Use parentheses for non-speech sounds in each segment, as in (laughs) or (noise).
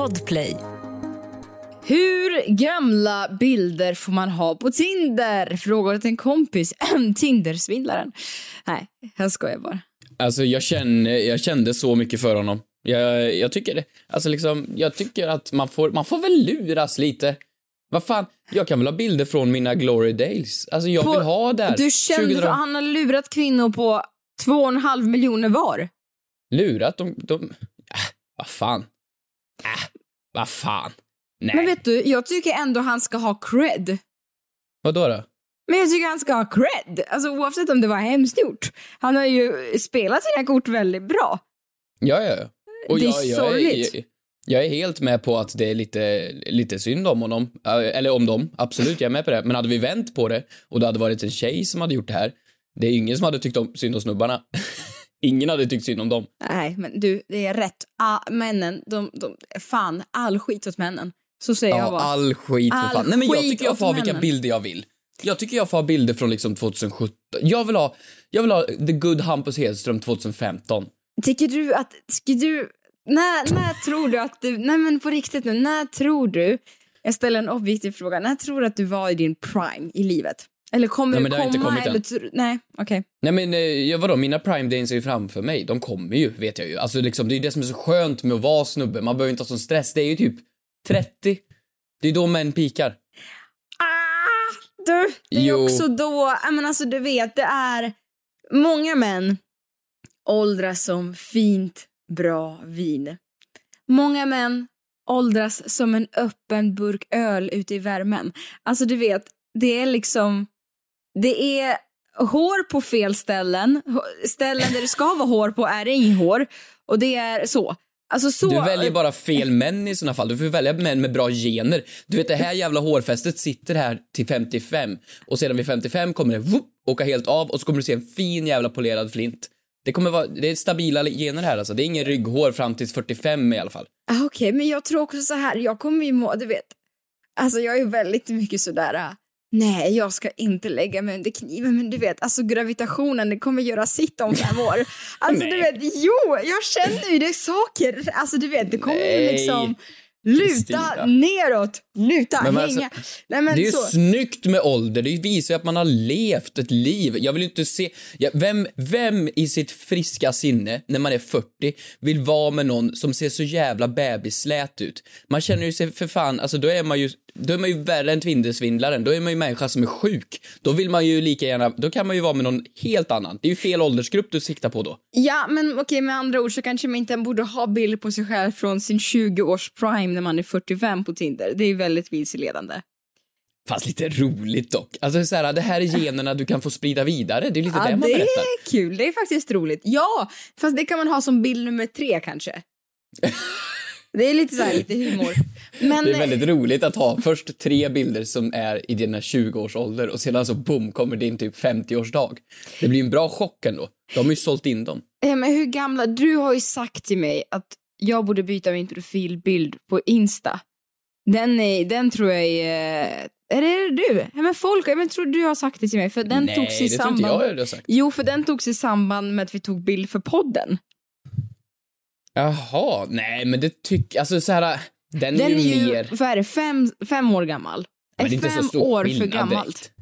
Podplay. Hur gamla bilder får man ha på Tinder? Frågar åt en kompis. (clears throat) Tindersvindlaren. Nej, jag skojar bara. Alltså jag känner, jag kände så mycket för honom. Jag, jag tycker. Alltså liksom, jag tycker att man får, man får väl luras lite. Vad fan, jag kan väl ha bilder från mina glory days. Alltså jag På- vill ha där. Du kände 2000 för han har lurat kvinnor på två och en halv miljoner var. Lurat, de, de, äh, vad fan. Äh, vad fan. Nej. Men vet du, jag tycker ändå han ska ha cred. Vadå då? Men jag tycker han ska ha cred. Alltså oavsett om det var hemskt gjort. Han har ju spelat sina kort väldigt bra. Ja, ja, ja. Och Det är jag, sorgligt. jag, jag är helt med på att det är lite, lite synd om honom. Äh, Eller om dem, absolut, jag är med på det. Men hade vi vänt på det och det hade varit en tjej som hade gjort det här, det är ingen som hade tyckt om synd om snubbarna. (laughs) ingen hade tyckt synd om dem. Nej, men du, det är rätt. Ah, männen, de, de, fan, all skit åt männen. Så säger jag Ja, bara. all skit för All fan. Nej men jag tycker jag får ha vilka männen. bilder jag vill. Jag tycker jag får ha bilder från liksom 2017. Jag vill ha, jag vill ha the good Hampus Hedström 2015. Tycker du att, ska du, när, när tror du att du, nej men på riktigt nu, när tror du, jag ställer en objektiv fråga, när tror du att du var i din prime i livet? Eller kommer Nej, men det har inte komma kommit eller nej, okej. Nej men eh, ja, vadå, mina prime days är ju framför mig. De kommer ju, vet jag ju. Alltså liksom, det är det som är så skönt med att vara snubbe. Man behöver inte ha sån stress. Det är ju typ 30. Det är då män pikar. Ah, du, det är Jo. också då, men alltså du vet, det är många män åldras som fint, bra vin. Många män åldras som en öppen burk öl ute i värmen. Alltså du vet, det är liksom, det är hår på fel ställen, ställen där det ska vara hår på är det inget hår och det är så. Alltså så. Du väljer bara fel män i såna fall. Du får välja män med bra gener. Du vet, det här jävla hårfästet sitter här till 55 och sedan vid 55 kommer det whoop, åka helt av och så kommer du se en fin jävla polerad flint. Det kommer vara, det är stabila gener här alltså. Det är ingen rygghår fram till 45 i alla fall. Ah, Okej, men jag tror också så här, jag kommer ju må, du vet, alltså jag är väldigt mycket sådär, ah, nej jag ska inte lägga mig under kniven, men du vet, alltså gravitationen det kommer göra sitt om fem år. (laughs) Alltså du vet, jo, jag känner ju det saker, alltså du vet, det kommer ju Nej, liksom luta neråt, luta, Men hänga. alltså, nej men Det är ju så. snyggt med ålder. Det visar ju att man har levt ett liv. Jag vill ju inte se... Ja, vem, vem i sitt friska sinne, när man är 40, vill vara med någon som ser så jävla bebisslät ut? Man känner ju sig för fan... Alltså då är man ju... Då är man ju värre än Tindersvindlaren. Då är man ju människa som är sjuk. Då vill man ju lika gärna... Då kan man ju vara med någon helt annan. Det är ju fel åldersgrupp du siktar på då. Ja, men okej, med andra ord så kanske man inte borde ha bild på sig själv från sin 20-års prime när man är 45 på Tinder. Det är väldigt vilseledande. Fast lite roligt dock. Alltså så här, det här är generna du kan få sprida vidare. Det är lite Ja, det man det berättar. är kul. Det är faktiskt roligt. Ja, fast det kan man ha som bild nummer tre kanske. (laughs) Det är lite så här, lite humor. Men Det är väldigt roligt att ha först tre bilder som är i dina 20-årsålder och sedan så boom kommer din typ 50-årsdag. Det blir en bra chock ändå. De har ju sålt in dem. eh, men hur gamla, du har ju sagt till mig att jag borde byta min profilbild på Insta. Den, är, den tror jag är... Är det du? Ja, men folk, jag tror du har sagt det till mig för den Nej, togs i det tror inte samband... jag jag har sagt. Jo, för den togs i samband med att vi tog bild för podden. Jaha, nej men det tycker, alltså så här, den, Den är ju ju, mer... vad är det, fem, fem år gammal? Men Är det är inte så stor år för gammalt? direkt.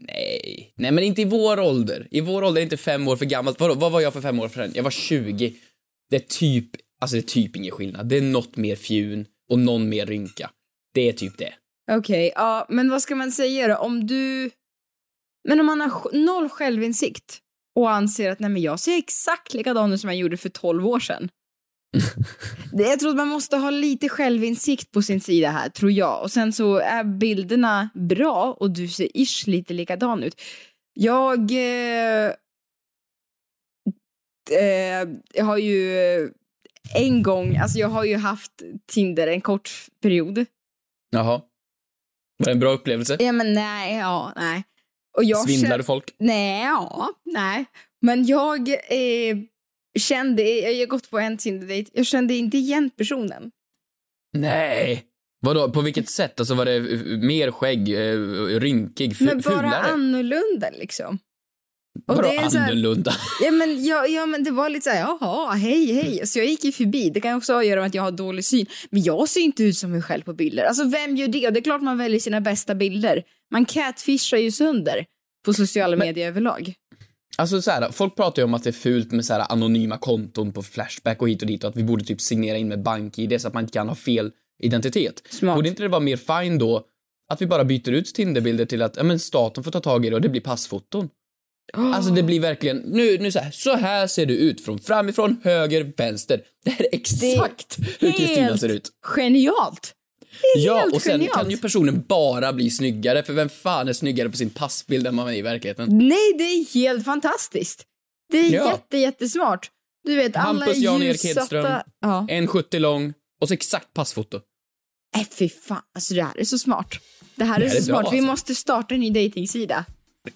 Nej, nej men inte i vår ålder. I vår ålder är inte fem år för gammalt. Vadå, vad var jag för fem år sedan? Jag var 20. Det är typ, alltså det är typ ingen skillnad. Det är något mer fjun och någon mer rynka. Det är typ det. Okej, ja, men vad ska man säga då? Om du... Men om man har noll självinsikt och anser att nej men jag ser exakt likadan ut som jag gjorde för 12 år sedan. Jag tror att man måste ha lite självinsikt på sin sida här, tror jag. Och sen så är bilderna bra och du ser ish lite likadan ut. Jag... Eh, eh, jag har ju en gång, alltså jag har ju haft Tinder en kort period. Jaha. Var det en bra upplevelse? Ja men nej, ja, nej. Och jag du folk? Nej, ja, nej. Men jag eh, kände, jag har gått på en Tinder-dejt, jag kände inte igen personen. Nej. Vadå, på vilket sätt? Alltså var det eh, mer skägg, eh, rynkig, fu- Men bara fulare? annorlunda liksom. Och Vadå det är så här- annorlunda? (laughs) Ja men, ja, ja, men det var lite så här, jaha, hej, hej. Så jag gick ju förbi. Det kan också ha att göra med att jag har dålig syn. Men jag ser inte ut som mig själv på bilder. Alltså vem gör det? Och det är klart man väljer sina bästa bilder. Man catfishar ju sönder på sociala medier överlag. Alltså så här, folk pratar ju om att det är fult med så här anonyma konton på Flashback och hit och dit och att vi borde typ signera in med BankID så att man inte kan ha fel identitet. Smart. Borde inte det vara mer fine då att vi bara byter ut Tinderbilder till att ja, men staten får ta tag i det och det blir passfoton? Alltså det blir verkligen, nu, nu så här, så här ser du ut från framifrån, höger, vänster. Det här är exakt hur Kristina ser ut. Genialt! Det är Ja, helt och sen genialt. kan ju personen bara bli snyggare, för vem fan är snyggare på sin passbild än man är i verkligheten? Nej, det är helt fantastiskt. Det är Ja. jätte, jättesmart. Du vet, alla Hampus Jan-Erik ljussatta... Hedström. Ja. 1,70 lång och så exakt passfoto. Nej, fy fan. Alltså det här är så smart. Det här Det är här så är bra, smart. Vi alltså. måste starta en ny dejtingsida.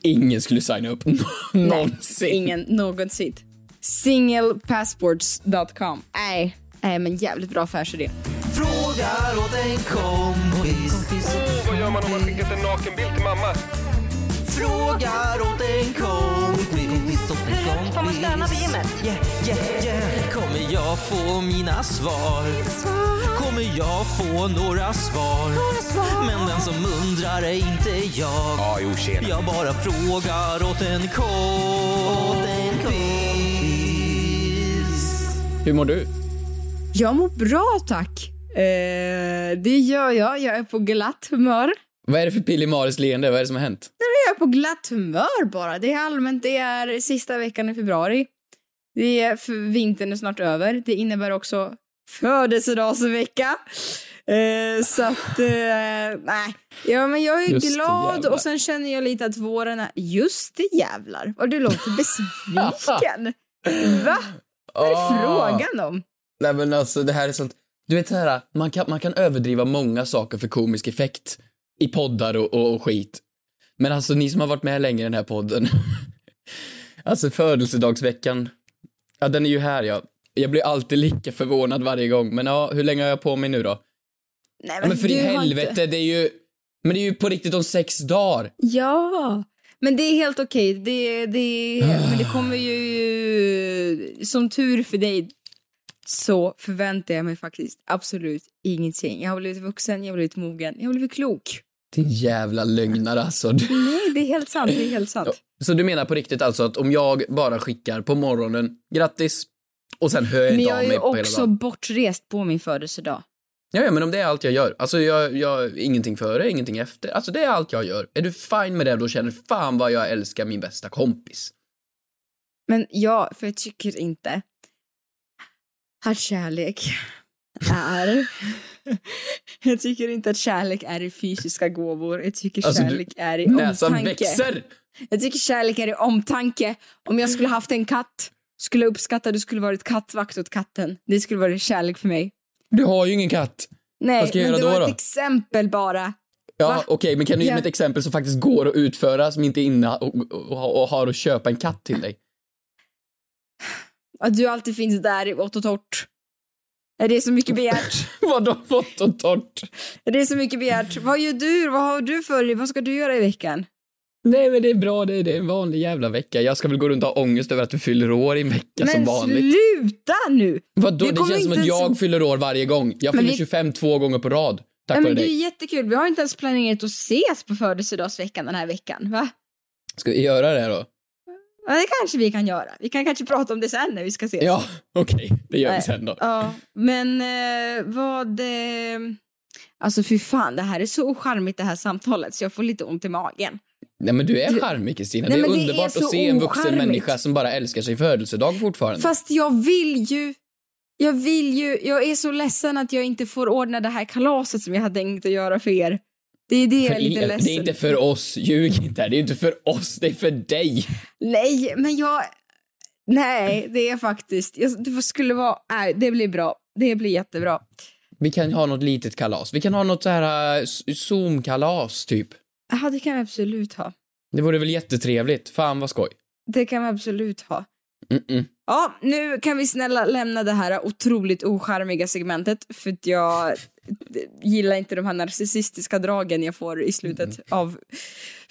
Ingen skulle signa upp (laughs) någonsin. Ingen någonsin. Singlepassports.com. Nej, nej men jävligt bra affärsidé. Frågar åt en kompis. Vad gör man om man skickat en nakenbild till mamma? Frågar åt en kompis. Åt en kompis. Får man stöna på gymmet? Yeah, yeah, yeah. Kommer jag få mina svar? Kommer jag få några svar? Men den som undrar är inte jag. Ja, jo, tjena. Jag bara frågar åt en kompis. Hur mår du? Jag mår bra tack. Eh, det gör jag. Jag är på glatt humör. Vad är det för Pille leende? Vad är det som har hänt? Jag är på glatt humör bara. Det är allmänt, det är sista veckan i februari. Det är, vintern är snart över. Det innebär också födelsedagsvecka. Eh, så att, eh, nej. Ja, men jag är Just glad och sen känner jag lite att våren är... Just det jävlar, vad du låter besviken. (laughs) Va? Vad är Ah. frågan om? Nej men alltså det här är sånt, du vet så här, man kan, man kan överdriva många saker för komisk effekt i poddar och, och, och skit. Men alltså ni som har varit med länge i den här podden, (laughs) alltså födelsedagsveckan, ja den är ju här ja. Jag blir alltid lika förvånad varje gång, men ja, hur länge har jag på mig nu då? Nej, Ja, men för i helvete, inte- det är ju, men det är ju på riktigt om sex dagar. Ja, men det är helt okej. Det, det, (sighs) men det kommer ju... Som tur för dig så förväntar jag mig faktiskt absolut ingenting. Jag har blivit vuxen, jag har blivit mogen, jag har blivit klok. Din jävla lögnare alltså. Nej, det är helt sant. Det är helt sant. Så du menar på riktigt alltså att om jag bara skickar på morgonen, grattis, och sen hör jag Men inte jag av är mig på hela också dagen. bortrest på min födelsedag. Ja, ja, men om det är allt jag gör. Alltså jag, jag, ingenting före, ingenting efter. Alltså det är allt jag gör. Är du fine med det, då känner fan vad jag älskar min bästa kompis. Men ja, för jag tycker inte att kärlek är... (laughs) jag tycker inte att kärlek är i fysiska gåvor. Jag tycker Alltså, du- kärlek är i Näsan omtanke. växer! Jag tycker kärlek är i omtanke. Om jag skulle haft en katt skulle jag uppskatta att du skulle varit kattvakt åt katten. Det skulle vara kärlek för mig. Du har ju ingen katt. Nej, Vad ska jag men det var då ett då? exempel bara. Ja, okej, men kan du ge mig ett exempel som faktiskt går att utföra, som inte är inne och, och, och har att köpa en katt till dig? Att du alltid finns där i vått och torrt. Är det så mycket begärt? (laughs) Vadå vått och torrt? är det så mycket begärt? Vad gör du? Vad har du för Vad ska du göra i veckan? Nej, men det är bra, det är, det är en vanlig jävla vecka. Jag ska väl gå runt och ha ångest över att du fyller år i en vecka som Men vanligt. sluta nu! Vadå? Det kommer känns som att ens- jag fyller år varje gång. Jag Men fyller vi- 25 två gånger på rad. Tack vare men det är dig. jättekul. Vi har inte ens planerat att ses på födelsedagsveckan den här veckan. Va? Ska vi göra det då? Ja, det kanske vi kan göra. Vi kan kanske prata om det sen när vi ska ses. Ja, okej. det gör vi Nej. sen då. Ja, men eh, vad... Eh, alltså fy fan, det här är så ocharmigt det här samtalet så jag får lite ont i magen. Nej, men du är charmig, Kristina. Det är men det är underbart att se en vuxen människa som bara älskar sin födelsedag fortfarande. Fast jag vill ju... Jag vill ju... Jag är så ledsen att jag inte får ordna det här kalaset som jag hade tänkt att göra för er. Det är det jag är lite er. ledsen det är inte för oss, ljug inte. Det är inte för oss, det är för dig. Nej, men jag... Nej, det är faktiskt... Jag, det skulle vara... Nej, det blir bra. Det blir jättebra. Vi kan ha något litet kalas. Vi kan ha något så här äh, Zoom-kalas, typ. Ja, det kan vi absolut ha. Det vore väl jättetrevligt. Fan vad skoj. Det kan vi absolut ha. Mm-mm. Ja, nu kan vi snälla lämna det här otroligt ocharmiga segmentet för att jag gillar inte de här narcissistiska dragen jag får i slutet av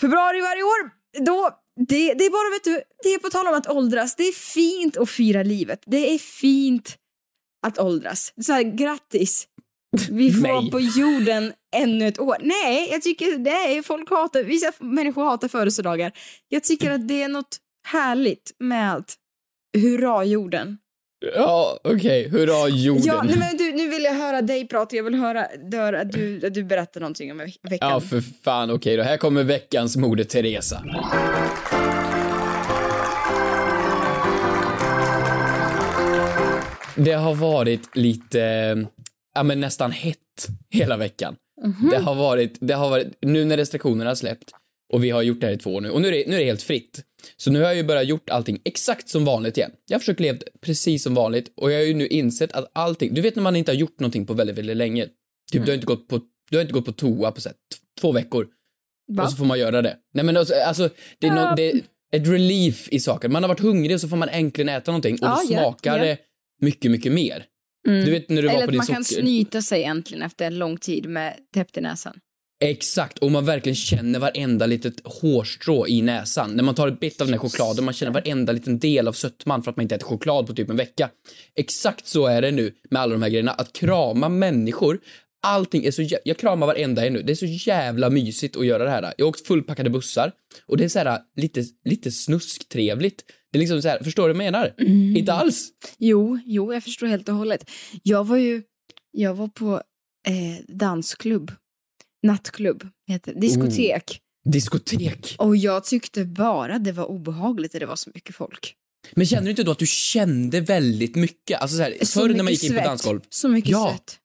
februari varje år. Då det, det är bara, vet du, det är på tal om att åldras. Det är fint att fira livet. Det är fint att åldras. Så här, grattis. Vi får vara på jorden ännu ett år. Nej, jag tycker det är folk hatar, vissa människor hatar födelsedagar. Jag tycker att det är något härligt med att hurra jorden. Ja, okej. Hurra jorden. Ja, nej, men du, nu vill jag höra dig prata. Jag vill höra, höra att, du, att du berättar någonting om ve- veckan. Ja, för fan. Okej då. Här kommer veckans Moder Teresa. Det har varit lite, ja men nästan hett hela veckan. Det har varit, det har varit, nu när restriktionerna har släppt och vi har gjort det här i två år nu och nu är det, nu är det helt fritt. Så nu har jag ju börjat gjort allting exakt som vanligt igen. Jag har försökt leva precis som vanligt och jag har ju nu insett att allting, du vet när man inte har gjort någonting på väldigt, väldigt länge. Typ du har inte gått på, du har inte gått på toa på så här, två veckor. Va? Och så får man göra det. Nej men alltså, alltså det, är det är ett relief i saker. Man har varit hungrig och så får man äntligen äta någonting och Ja, då smakar ja. det mycket, mycket mer. Du vet när du var Eller på att din man kan socker... snyta sig äntligen efter en lång tid med täppt i näsan. Exakt, och man verkligen känner varenda litet hårstrå i näsan. När man tar ett bit av den här chokladen, man känner varenda liten del av sötman för att man inte äter choklad på typ en vecka. Exakt så är det nu med alla de här grejerna. Att krama människor, allting är så jä- Jag kramar varenda en nu. Det är så jävla mysigt att göra det här. Jag har åkt fullpackade bussar och det är så här lite, lite snusktrevligt. Det är liksom så här, förstår du vad jag menar? Inte alls. Jo, jo, jag förstår helt och hållet. Jag var ju, jag var på eh, dansklubb, nattklubb, heter det, diskotek. Diskotek. Och jag tyckte bara det var obehagligt att det var så mycket folk. Men känner du inte då att du kände väldigt mycket? Alltså så här, Så förr när man gick in på dansgolv. Så mycket Ja. svett.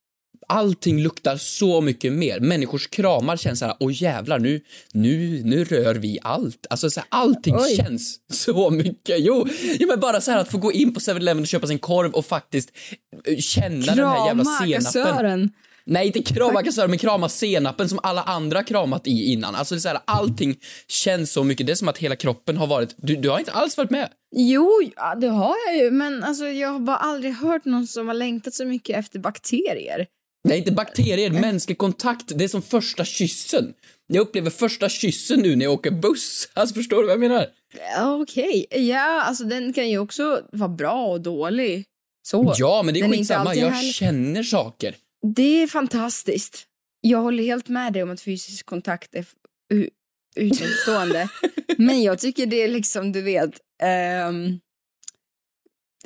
allting luktar så mycket mer. Människors kramar känns så här, åh jävlar nu, nu, nu rör vi allt. Alltså så här, allting Oj. känns så mycket. Jo, jo, men bara så här att få gå in på 7-Eleven och köpa sin korv och faktiskt eh, känna den här jävla Krama senapen. kassören. Nej, inte krama kassören, men krama senapen som alla andra kramat i innan. Alltså det är så här, allting känns så mycket. Det är som att hela kroppen har varit, du, du har inte alls varit med. Jo, ja, det har jag ju, men alltså, jag har bara aldrig hört någon som har längtat så mycket efter bakterier. Nej, inte bakterier, mänsklig kontakt. Det är som första kyssen. Jag upplever första kyssen nu när jag åker buss. Alltså förstår du vad jag menar? Ja, Okej, ja, alltså den kan ju också vara bra och dålig. Så. Ja, men det är Den skitsamma. Jag känner saker. Det är fantastiskt. Jag håller helt med dig om att fysisk kontakt är utomstående. (laughs) Men jag tycker det är liksom, du vet, ehm,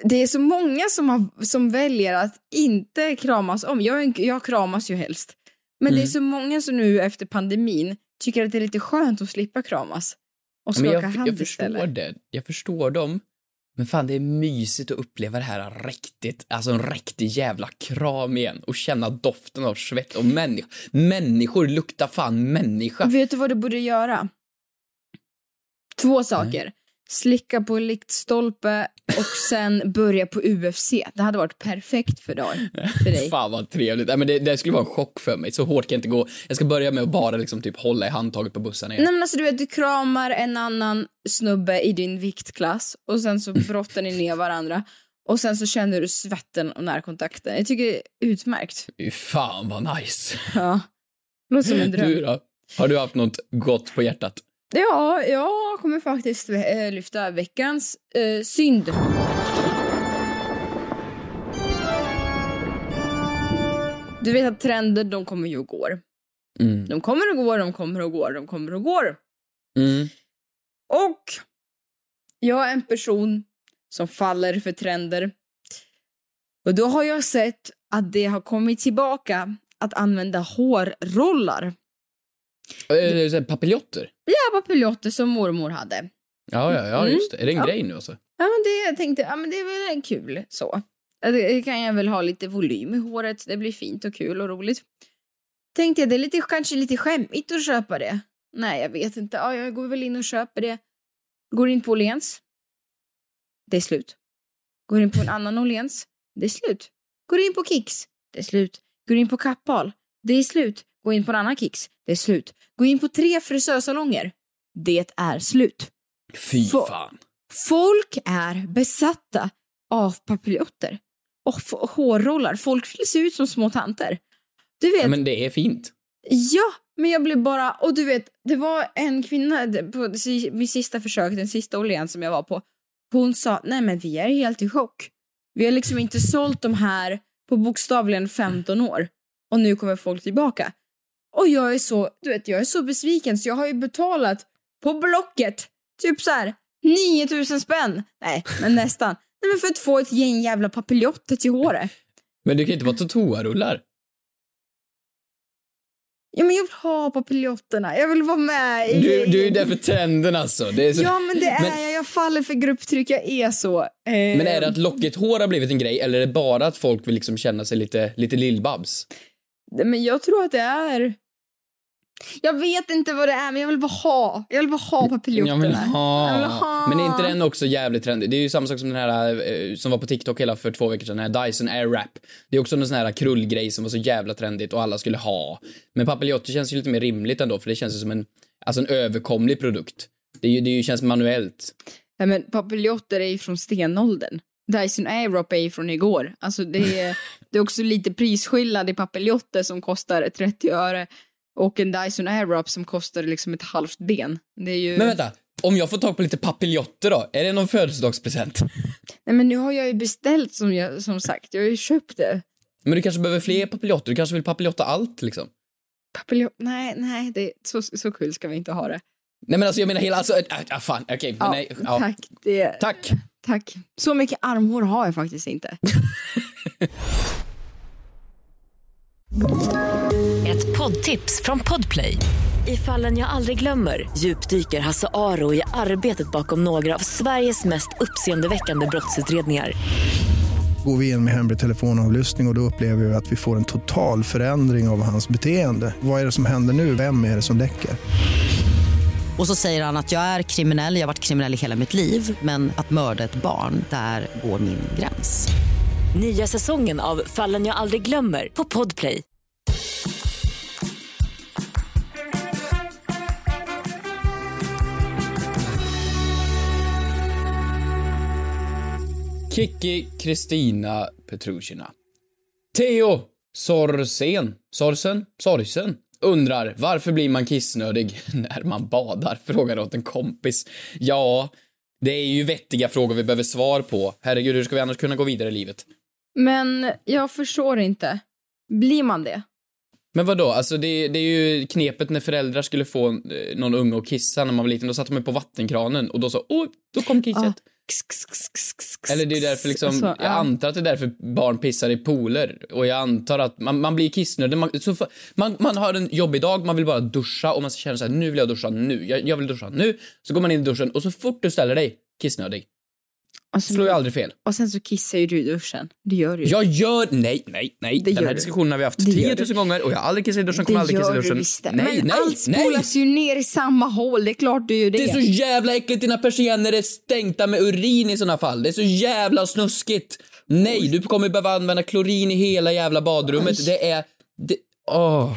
det är så många som, har, som väljer att inte kramas om. Jag, jag kramas ju helst. Men det är Mm. så många som nu efter pandemin tycker att det är lite skönt att slippa kramas. Och skaka jag, hand jag förstår istället. det. Jag förstår dem. Men fan, det är mysigt att uppleva det här riktigt, alltså en riktig jävla kram igen och känna doften av svett och människa. Människor luktar fan människa. Vet du vad du borde göra? Två saker. Slicka på liktstolpe och sen börja på UFC. Det hade varit perfekt för, dag, för dig. Fan vad trevligt. Nej, men det, det skulle vara en chock för mig. Så hårt kan jag inte gå. Jag ska börja med att bara liksom typ hålla i handtaget på bussen igen. Nej men alltså du vet, du kramar en annan snubbe i din viktklass och sen så brottar ni ner varandra och sen så känner du svetten och närkontakten. Jag tycker det är utmärkt. Fy Fan vad nice. Ja. Låter som en dröm. Du då? Har du haft något gott på hjärtat? Ja, jag kommer faktiskt eh, lyfta veckans eh, synd. Du vet att trender, de kommer ju och går. Mm. De kommer och går, de kommer och går, de kommer och går. Mm. Och jag är en person som faller för trender. Och då har jag sett att det har kommit tillbaka att använda hårrollar. Äh, Papiljotter? Ja, papiljotter som mormor hade. Ja, ja, ja, Mm. just det. Är det en Ja. grej nu alltså? Ja, men det jag tänkte ja, men det är väl kul så. Det kan jag väl ha lite volym i håret. Det blir fint och kul och roligt. Tänkte jag, det är lite, kanske lite skämmigt att köpa det. Nej, jag vet inte. Ja, jag går väl in och köper det. Går in på Åhléns. Det är slut. Går in på en annan Åhléns. Det är slut. Går in på Kicks. Det är slut. Går in på Kappahl. Det är slut. Går in på en annan Kicks. Det är slut. Går in på tre frisörsalonger. Det är slut. Fy Få- fan. Folk är besatta av papiljotter och hårrollar. Folk vill se ut som små tanter. Du vet, Ja, ja, men det är fint. Men jag blev bara, och du vet, det var en kvinna på mitt sista försök, den sista oljan som jag var på. Hon sa, nej men vi är helt i chock. Vi har liksom inte sålt de här på bokstavligen 15 år. Och nu kommer folk tillbaka. Och jag är så, du vet, jag är så besviken så jag har ju betalat på Blocket typ så här 9000 spänn. Nej, men nästan. (laughs) Nej men för att få ett gäng jävla papiljotter till håret. Men det kan inte vara totoarullar. Ja men jag vill ha papiljonterna, jag vill vara med i... Du, du är där för trenden alltså. Det är så... Ja men det är Men- jag, jag faller för grupptryck, jag är så. Eh, Men är det att lockigt hår har blivit en grej eller är det bara att folk vill liksom känna sig lite, lite lillbabs? Men jag tror att det är... Jag vet inte vad det är men jag vill bara ha, jag vill bara ha papiljonterna. Jag vill ha. Jag vill ha. Men är inte den också jävligt trendig? Det är ju samma sak som den här eh, som var på TikTok hela för två veckor sedan, den här Dyson Airwrap. Det är också en sån här krullgrej som var så jävla trendigt och alla skulle ha. Men papiljotter känns ju lite mer rimligt ändå för det känns ju som en, alltså en överkomlig produkt. Det, är ju, det känns manuellt. Nej men papiljotter är ju från stenåldern. Dyson Airwrap är ju från igår. Alltså det är, det är också lite prisskillnad i papiljotter som kostar 30 öre och en Dyson Airwrap som kostar liksom ett halvt ben. Det är ju... Men vänta, om jag får tag på lite papiljotter då? Är det någon födelsedagspresent? Nej men nu har jag ju beställt som, jag, som sagt, jag har ju köpt det. Men du kanske behöver fler papiljotter? Du kanske vill papiljotta allt liksom? Papiljott, nej, nej, det, så, så kul ska vi inte ha det. Nej men alltså jag menar hela, alltså, äh, äh, fan, okej, men Ja, nej. Ja. Tack, det, Tack. Tack. Så mycket armhår har jag faktiskt inte. (laughs) Ett poddtips från Podplay. I fallen jag aldrig glömmer djupdyker Hasse Aro i arbetet bakom några av Sveriges mest uppseendeväckande brottsutredningar. Går vi in med hemlig telefonavlyssning och, och då upplever vi att vi får en total förändring av hans beteende. Vad är det som händer nu? Vem är det som läcker? Och så säger han att jag är kriminell, jag har varit kriminell i hela mitt liv men att mörda ett barn, där går min gräns. Nya säsongen av Fallen jag aldrig glömmer på Podplay. Kikki Kristina Petrushina. Theo Sorsen, Sorsen, Sorsen undrar varför blir man kissnödig (laughs) när man badar? Frågar åt en kompis. Ja, det är ju vettiga frågor vi behöver svar på. Herregud, hur ska vi annars kunna gå vidare i livet? Men jag förstår inte. Blir man det? Men vad då? Alltså det, det är ju knepet när föräldrar skulle få eh, någon unge att kissa när man var liten. Då satte man på vattenkranen och då så, åh, då kom kisset. Ah. Eller det är därför liksom, Så, jag ja. antar att det är därför barn pissar i pooler. Och jag antar att man, man blir kissnödig. Man, så man, man har en jobbig dag, man vill bara duscha och man känner så här, nu vill jag duscha nu. Jag, jag vill duscha nu. Så går man in i duschen och så fort du ställer dig, kissnödig. Och, så, Slår ju aldrig fel. och sen så kissar ju du i duschen. Det gör du ju. Jag gör, nej, nej, nej. Det Den här du. diskussionen har vi haft Det gör 10 du. 000 gånger och jag har aldrig kissat i duschen, det kommer aldrig kissa i duschen. det. Nej, Men nej, allt spolas ju ner i samma hål. Det är klart du gör det. Det är så jävla äckligt, dina persienner är stänkta med urin i såna fall. Det är så jävla snuskigt. Nej, du kommer behöva använda klorin i hela jävla badrummet. Oj. Det är... Det, åh.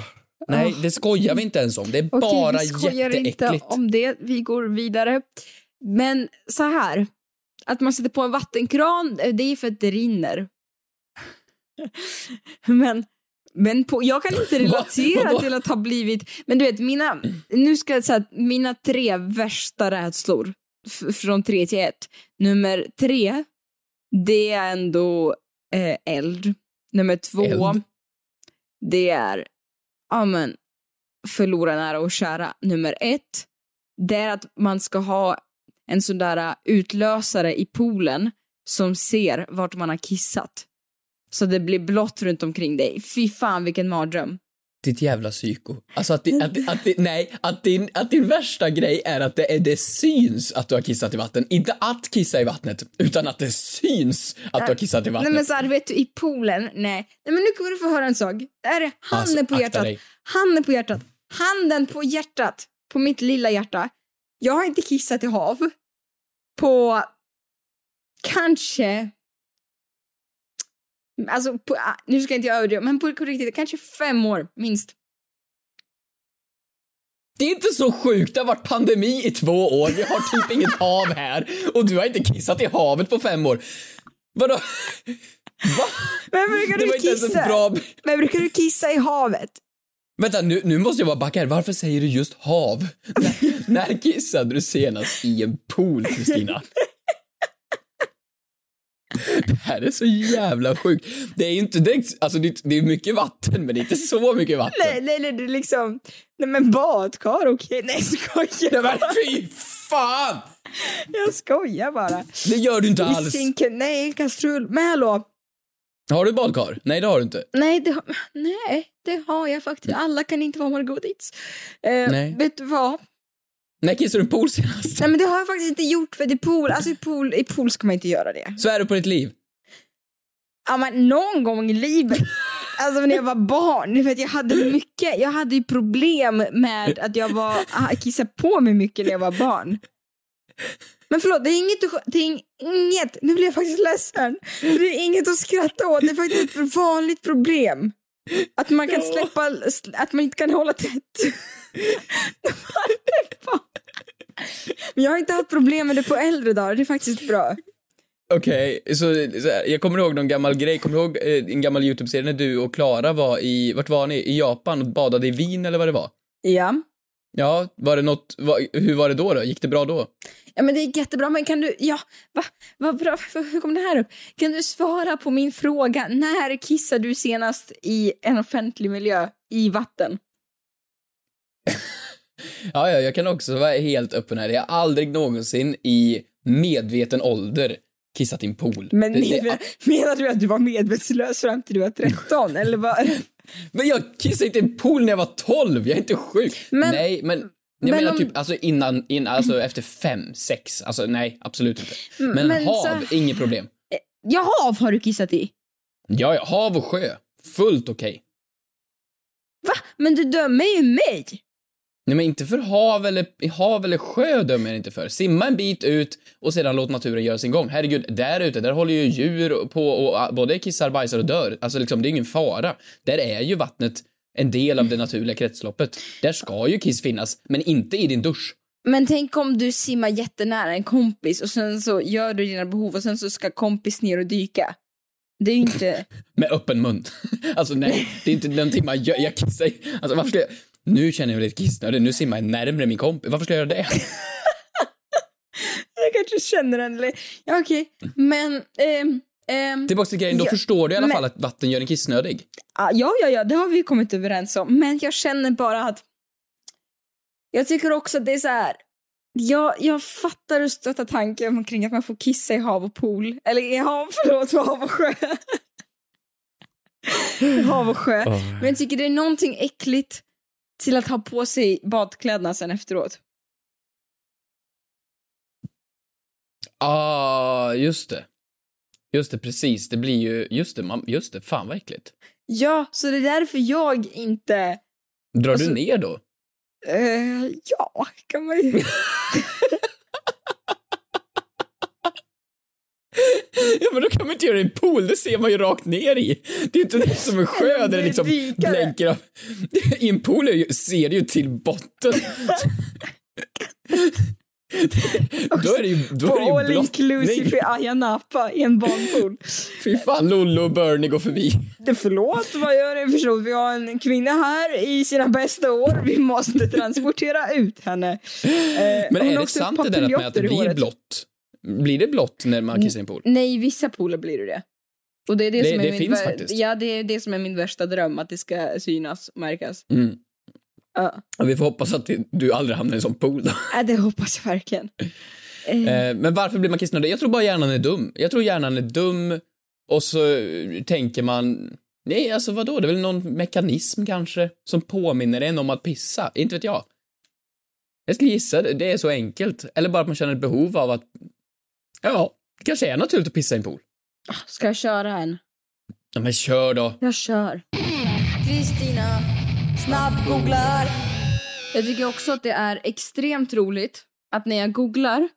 Nej, det skojar vi inte ens om. Det är Okej, bara vi skojar inte jätteäckligt. om det. Vi går vidare. Men så här. Att man sätter på en vattenkran, eh, det är för att det rinner. (laughs) men men på, jag kan inte (laughs) relatera till att ha blivit... Men du vet, mina, nu ska jag säga mina tre värsta rädslor från tre till ett. Nummer tre, det är ändå eh, eld. Nummer två, Eld? det är ja, men, förlora nära och kära. Nummer ett, det är att man ska ha en sån där uh, utlösare i poolen som ser vart man har kissat. Så det blir blått runt omkring dig. Fy fan vilken mardröm. Ditt jävla psyko. Alltså att, det, att, att det, nej, att din, att din värsta grej är att det, är, det syns att du har kissat i vatten. Inte att kissa i vattnet, utan att det syns att du har kissat i vattnet. Nej men såhär, vet du, i poolen, nej. Nej men nu kommer du få höra en sak. Det här är handen Alltså, på hjärtat. dig. Handen på hjärtat. Handen på hjärtat. På mitt lilla hjärta. Jag har inte kissat i hav. På kanske... Alltså, på, ah, nu ska inte jag överdriva, men på riktigt, kanske fem år minst. Det är inte så sjukt, det har varit pandemi i två år, vi har typ inget hav här och du har inte kissat i havet på fem år. Vadå? Va? Men brukar Det du inte kissa? bra... Men brukar du kissa i havet? Vänta, nu, nu måste jag bara backa här. Varför säger du just hav? när, (laughs) när kissade du senast i en pool, Kristina? Det här är så jävla sjukt. Det är ju inte direkt, alltså det, det är mycket vatten, men det är inte så mycket vatten. Nej, nej, nej, det är liksom... Nej men badkar, okej. Nej, jag skojar Nej, men fy fan! Jag skojar bara. Det gör du inte I alls. sinken, nej, kastrull. Men hallå. Har du badkar? Nej, det har du inte. Nej det, har, nej, det har jag faktiskt. Alla kan inte vara Margot Dietz. Eh, Nej. Vet du vad? När kissade du i pool senast? Nej men det har jag faktiskt inte gjort för det pool, alltså i pool, i pool ska man inte göra det. Så är du på ditt liv. Ja men någon gång i livet. Alltså när jag var barn, för att jag hade mycket, jag hade ju problem med att jag var, kissade på mig mycket när jag var barn. Men förlåt, det är inget, det är inget, nu blir jag faktiskt ledsen. Det är inget att skratta åt, det är faktiskt ett vanligt problem. Att man kan släppa, att man inte kan hålla tätt. Men jag har inte haft problem med det på äldre dagar, det är faktiskt bra. Okej, så, så här, jag kommer ihåg någon gammal grej. Kommer du ihåg eh, en gammal YouTube-serie när du och Klara var i, vart var ni? I Japan och badade i Wien eller vad det var? Ja. Ja, var det något, var, hur var det då då? Gick det bra då? Ja men det är jättebra, men kan du, ja, va, vad bra, hur kom det här upp? Kan du svara på min fråga, när kissade du senast i en offentlig miljö i vatten? (laughs) Ja, ja, jag kan också vara helt öppen här. Jag har aldrig någonsin i medveten ålder kissat i en pool. Men det, det, menar du att du var medvetslös fram till du var 13 (laughs) eller vad? men jag kissade inte i en pool när jag var 12, jag är inte sjuk. Men- nej, men jag men menar om- typ alltså innan, innan, alltså efter fem, sex, alltså nej, absolut inte. Men, men hav, så- inget problem. Ja, hav har du kissat i. Ja, ja, hav och sjö, fullt okej. Va? Men du dömer ju mig. Nej men inte för hav eller, hav eller sjö dömer jag inte för. Simma en bit ut och sedan låt naturen göra sin gång. Herregud, där ute, där håller ju djur på och både kissar, bajsar och dör. Alltså liksom, det är ingen fara. Där är ju vattnet en del av det naturliga kretsloppet. Där ska ju kiss finnas, men inte i din dusch. Men tänk om du simmar jättenära en kompis och sen så gör du dina behov och sen så ska kompis ner och dyka. Det är ju inte... (laughs) Med öppen mun. (laughs) Alltså nej, det är inte någonting man gör. Jag kissar Alltså varför ska jag... Nu känner jag mig lite kissnödig. Nu simmar jag närmre min kompis. Varför ska jag göra det? (laughs) Jag kanske känner den eller... Ja okej, men... ehm, ehm, Tillbaka till grejen, då Ja, förstår du i alla men- fall att vatten gör en kissnödig. ja, ja, ja, det har vi kommit överens om. Men jag känner bara att... Jag tycker också att det är så här... Jag, jag fattar och stöttar tanken omkring att man får kissa i hav och pool. Eller i hav, (laughs) förlåt, hav och sjö. I hav och sjö. Men jag tycker det är någonting äckligt till att ha på sig badkläderna sen efteråt. Ah, just det. Just det, precis. Det blir ju, just det, man, just det, fan vad äckligt. Ja, så det är därför jag inte... Drar Alltså- du ner då? Eh, ja, kan man ju... (laughs) Ja men då kan man inte göra det i en pool, det ser man ju rakt ner i. Det är inte det som en sjö där det liksom blänker av. (laughs) I en pool ser det ju till botten. (laughs) (laughs) då är det ju, då På är det ju all inclusive blottning. i Ayia Napa i en badpool. (laughs) Fy fan, Lollo och Bernie går förbi. Det förlåt, vad gör det? Förstås, vi har en kvinna här i sina bästa år. Vi måste transportera ut henne. Eh, Men hon är det sant det där med att det blir blått? Blir det blått när man kissar i en pool? Nej, i vissa pooler blir det det. Och det är det, Det- som är det min finns faktiskt. Ja, det är det som är min värsta dröm, att det ska synas och märkas. Mm. Ja, Och vi får hoppas att du aldrig hamnar i en sån pool då. äh, det hoppas jag verkligen. (laughs) Eh, Eh, Men varför blir man kissnödig? Jag tror bara hjärnan är dum. Jag tror hjärnan är dum och så eh, tänker man, nej alltså vadå, det är väl någon mekanism kanske som påminner en om att pissa, inte vet jag. Jag skulle gissa det, det är så enkelt. Eller bara att man känner ett behov av att, ja, det kanske är naturligt att pissa i en pool. ska jag köra en? Ja, men kör då. Jag kör. Kristina snabbgooglar. Jag tycker också att det är extremt roligt att när jag googlar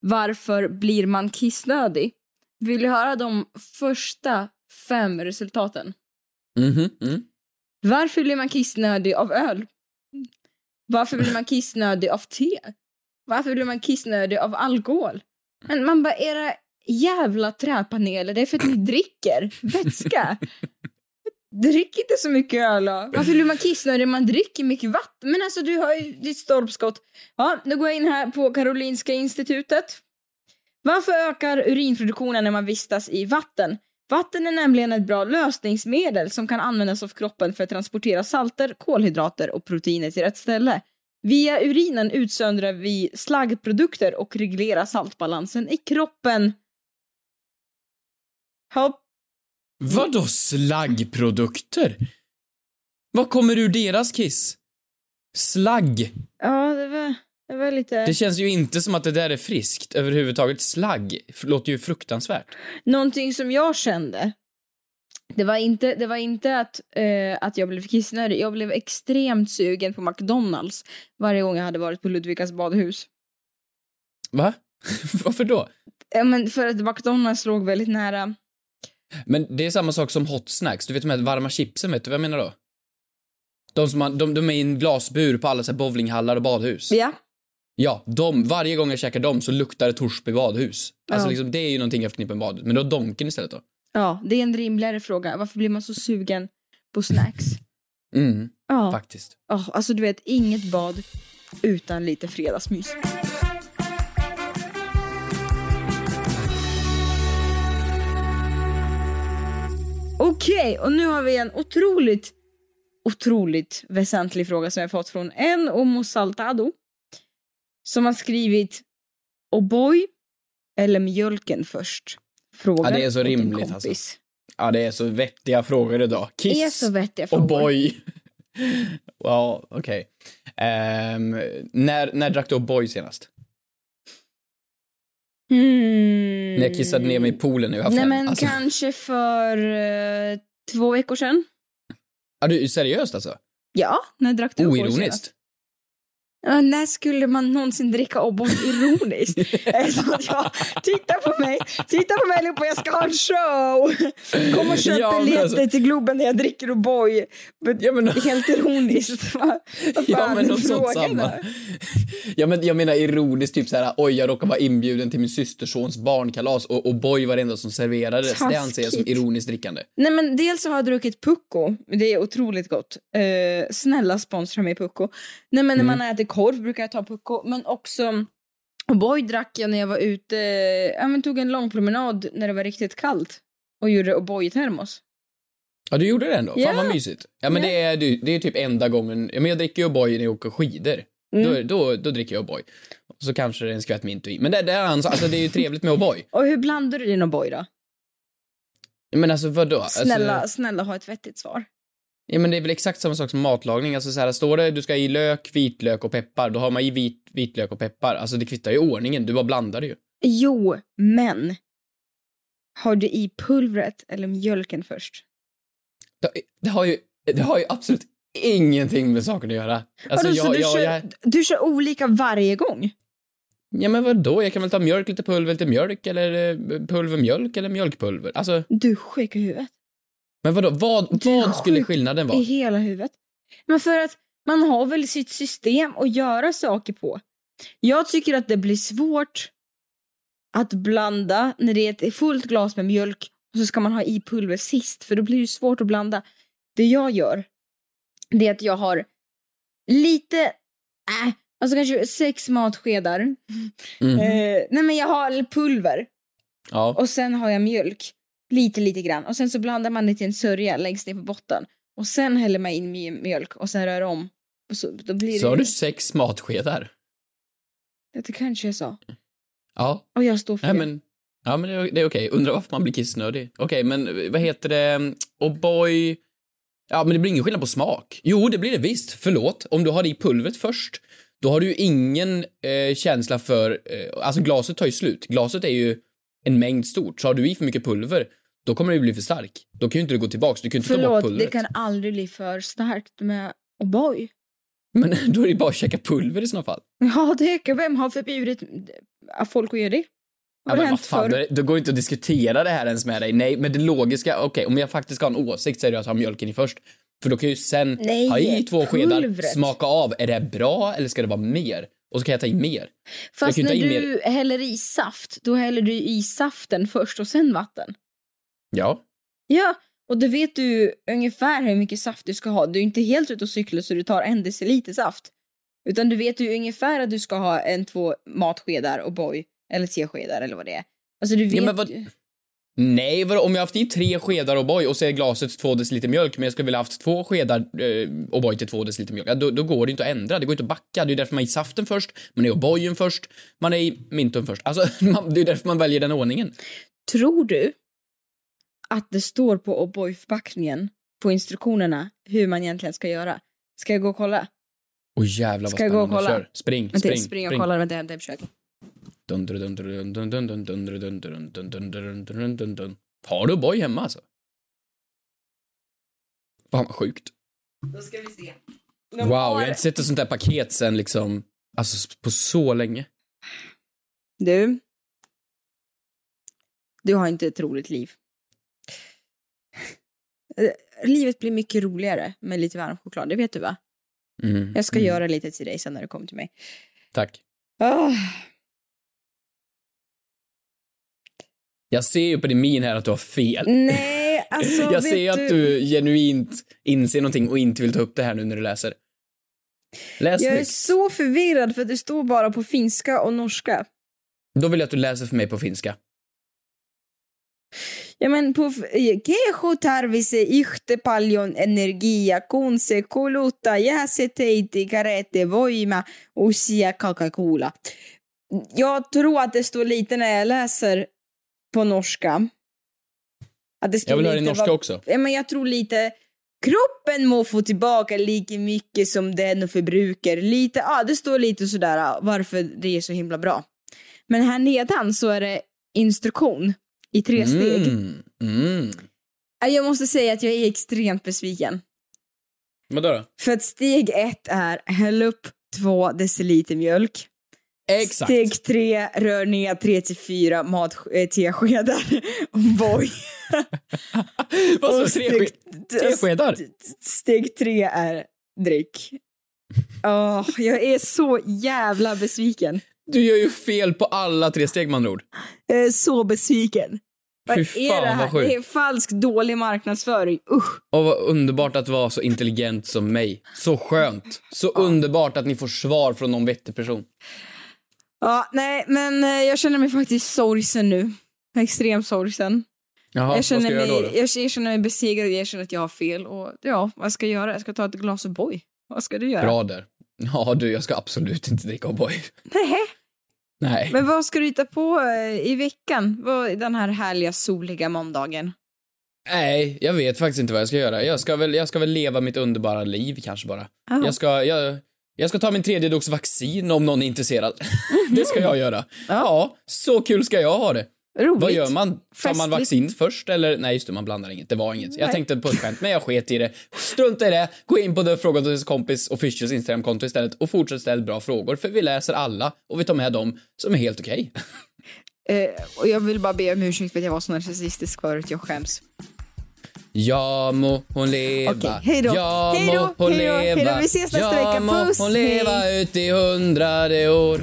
varför blir man kissnödig vill jag höra de första fem resultaten. Mhm, mm. Varför blir man kissnödig av öl? Varför blir man kissnödig av te? Varför blir man kissnödig av alkohol? Men man bara, era jävla träpaneler, det är för att ni dricker vätska. Drick inte så mycket öl då. Varför blir man kissnödig? Man dricker mycket vatten. Men alltså du har ju ditt stolpskott. Ja, nu går jag in här på Karolinska institutet. Varför ökar urinproduktionen när man vistas i vatten? Vatten är nämligen ett bra lösningsmedel som kan användas av kroppen för att transportera salter, kolhydrater och proteiner till rätt ställe. Via urinen utsöndrar vi slaggprodukter och reglerar saltbalansen i kroppen. Hopp. Vadå slaggprodukter? Vad kommer ur deras kiss? Slagg. Ja, det var, det var lite... Det känns ju inte som att det där är friskt överhuvudtaget. Slagg låter ju fruktansvärt. Någonting som jag kände, det var inte, det var inte att, eh, att jag blev kissnödig. Jag blev extremt sugen på McDonalds varje gång jag hade varit på Ludvikas badhus. Va? (laughs) Varför då? Ja, men för att McDonalds låg väldigt nära. Men det är samma sak som hot snacks. Du vet de här varma chipsen, vet du vad jag menar då? De som man, de, de är i en glasbur på alla så här bowlinghallar och badhus. Ja. Ja, de, varje gång jag käkar dem så luktar det Torsby badhus. Alltså Ja. liksom, det är ju någonting jag förknippar med badet. Men då Donken istället då? Ja, det är en rimligare fråga. Varför blir man så sugen på snacks? Mm, Ja, faktiskt. ja alltså du vet, inget bad utan lite fredagsmys. Okej, och nu har vi en otroligt, otroligt väsentlig fråga som jag fått från en Omo Saltado. Som har skrivit O'boy eller mjölken först? Frågar Ja, det är så rimligt, alltså. Ja, det är så vettiga frågor idag. Det är Kiss så vettiga frågor. boy. (laughs) Ja, okej. Ehm, när, när drack du O'boy senast? Hmm. När jag kissade ner mig i poolen nu. Nej men kanske för eh, två veckor sedan. Ja, du, seriöst alltså? Ja, när drack du? Oironiskt? När skulle man någonsin dricka O'boy ironiskt? (laughs) Så att jag, titta på mig, titta på mig allihopa, jag ska ha en show! Kom och köp Ja, biljetter alltså- till Globen när jag dricker O'boy. Ja, men- Helt ironiskt. Va? (laughs) Vad Ja, men är något sånt samma. (laughs) Ja, men jag menar ironiskt, typ så här, oj, jag råkar vara inbjuden till min systersons barnkalas och, och boy var det enda som serverades. Det anser jag som Taskigt. ironiskt drickande. Nej men dels så har jag druckit Pucko, det är otroligt gott. Eh, snälla sponsra mig Pucko. Nej men när Mm. man äter korv brukar jag ta Pucko, men också O'boy drack jag när jag var ute, ja men tog en lång promenad när det var riktigt kallt och gjorde O'boy i termos. Ja, du gjorde det ändå? Ja. Fan vad mysigt. Ja, men Ja. det är, det är typ enda gången, ja, men jag dricker O'boy när jag åker skidor. Mm. Då, då, då dricker jag O'boy. Så kanske det är en skvätt Minto i. Men det, det, är alltså, alltså, det är ju trevligt med O'boy. (laughs) Och hur blandar du din O'boy då? Men alltså vadå? Alltså, Snälla, snälla ha ett vettigt svar. Ja, men det är väl exakt samma sak som matlagning. Alltså så här, står det du ska i lök, vitlök och peppar, då har man i vit, vitlök och peppar. Alltså det kvittar ju ordningen, du bara blandar det ju. Jo, men har du i pulvret eller mjölken först? Det, det, har ju, det har ju absolut ingenting med saken att göra. Alltså Vadå, så jag, du, jag, kör, jag, du kör olika varje gång? ja men vadå, jag kan väl ta mjölk, lite pulver, lite mjölk eller eh, pulvermjölk eller mjölkpulver. Alltså, Du är sjuk i huvudet. Men vadå, vad, vad skulle skillnaden I vara? hela huvudet. Men för att man har väl sitt system att göra saker på. Jag tycker att det blir svårt att blanda när det är ett fullt glas med mjölk och så ska man ha i pulver sist för då blir det svårt att blanda. Det jag gör det är att jag har lite, äh, alltså kanske sex matskedar. Mhm. Eh, nej men jag har pulver Ja. och sen har jag mjölk. Lite, lite grann. Och sen så blandar man det till en sörja längst ner på botten. Och sen häller man in mj- mjölk och sen rör om. Och så, då blir Så det... har du sex matskedar? Det kanske jag sa. Ja. Och jag står för Nej, det. men, ja, men det är, det är okej. Undrar varför man blir kissnödig. Okej, men vad heter det? O'boy... Ja, men det blir ingen skillnad på smak. Jo, det blir det visst. Förlåt. Om du har i pulvret först, då har du ju ingen eh, känsla för... Eh, alltså glaset tar ju slut. Glaset är ju en mängd stort. Så har du i för mycket pulver, då kommer det bli för stark. Då kan ju inte du gå tillbaks. Du kan inte ta bort Förlåt, pulvret. det kan aldrig bli för starkt med O'boy. Men (laughs) då är det bara att käka pulver i såna fall. Ja, det kan vem har förbjudit att folk att göra det? Ja, Har det men vad fan, det, det går inte att diskutera det här ens med dig. Nej, men det logiska, okej, om jag faktiskt ska ha en åsikt så är det att ha mjölken i först. För då kan jag ju sen Nej, ha i två skedar, pulvret. smaka av, är det här bra eller ska det vara mer? Och så kan jag ta i mer. Fast när du häller i saft, då häller du i saften först och sen vatten. Ja. Ja, Och då vet du ungefär hur mycket saft du ska ha. Du är inte helt ute och cyklar så du tar en deciliter saft. Utan du vet ju ungefär att du ska ha en, två matskedar och boy eller teskedar eller vad det är. Alltså du vet Ja, men vad- Nej, vadå, om jag haft i tre skedar O'boy och så är glaset två deciliter mjölk, men jag skulle vilja haft två skedar eh, O'boy till två deciliter mjölk, ja, då, då går det inte att ändra. Det går inte att backa. Det är därför man är i saften först, man är i O'boyen först, man är i minton först. Alltså, (laughs) man, det är därför man väljer den ordningen. Tror du att det står på O'boy-förpackningen, på instruktionerna, hur man egentligen ska göra? Ska jag gå och kolla? Åh jävlar vad Ska jag gå och spännande. kolla? Kör. Spring, Vänta, spring, spring och kolla. Vänta, jag hämtar Har du O'boy hemma alltså? Fan vad sjukt. Då ska vi se. Wow, jag har inte sett ett sånt där paket sen liksom, alltså på så länge. Du. Du har inte ett roligt liv. Eh, Livet blir mycket roligare med lite varm choklad, det vet du va? Mm. Jag ska mm. göra lite till dig sen när du kommer till mig. Tack. Ah, Jag ser ju på din min här att du har fel. nej, (laughs) alltså jag ser ju att du genuint inser någonting och inte vill ta upp det här nu när du läser. Läs Jag är högt. så förvirrad för det står bara på finska och norska. Då vill jag att du läser för mig på finska. Ja men på keho tarvise ihte paljon energia kun se kuluttaa jäseteitä karete voima usia Coca-Cola. Jag tror att det står lite när jag läser på norska. Att det Jag vill höra din norska vad- också. Ja, men jag tror lite kroppen må få tillbaka lika mycket som den förbrukar. Lite, ja det står lite sådär varför det är så himla bra. Men här nedan så är det instruktion i tre steg. Mm. Mm. Ja, Jag måste säga att jag är extremt besviken. Vadå då? För att steg ett är häll upp två deciliter mjölk. Exakt. Steg tre, rör ner tre till fyra mat, äh, teskedar (laughs) Boy. (laughs) Vad sa du? Tre, steg- tre är drick. Åh, jag är så jävla besviken. Du gör ju fel på alla tre steg med andra ord. Jag är så besviken. Vad Fy är fan, det vad här? Det är falsk dålig marknadsföring. Usch. Och vad underbart att vara så intelligent som mig. Så skönt. Så underbart att ni får svar från någon vettig person. Ja, nej, men eh, jag känner mig faktiskt sorgsen nu. Extremt sorgsen. Jaha, jag, känner mig, jag, jag känner mig besegrad, jag känner att jag har fel och ja, vad ska jag göra? Jag ska ta ett glas O'boy. Vad ska du göra? Bra där. Ja du, jag ska absolut inte dricka O'boy. Nej. Nej. Men vad ska du hitta på eh, i veckan? Vad, den här härliga soliga måndagen? Nej, jag vet faktiskt inte vad jag ska göra. Jag ska väl, jag ska väl leva mitt underbara liv kanske bara. Jaha. Jag ska, jag, jag ska ta min tredje dos vaccin om någon är intresserad. (laughs) det ska jag göra. Ja, så kul ska jag ha det. Roligt. Vad gör man? Tar man vaccin först eller? Nej just det, man blandar inget. Det var inget. Jag Nej. tänkte på ett skämt, men jag sket i det. Strunta i det. Gå in på The Fråga till kompis officials Instagramkonto istället och fortsätt ställa bra frågor för vi läser alla och vi tar med dem som är helt okej. (laughs) Eh, och jag vill bara be om ursäkt för att jag var så narcissistisk förut, jag skäms. Ja må hon leva, Okej, hej då. ja må hon hej då, hej då. leva, Vi ses nästa ja vecka. må Puss, hon leva hej. ut i hundrade år.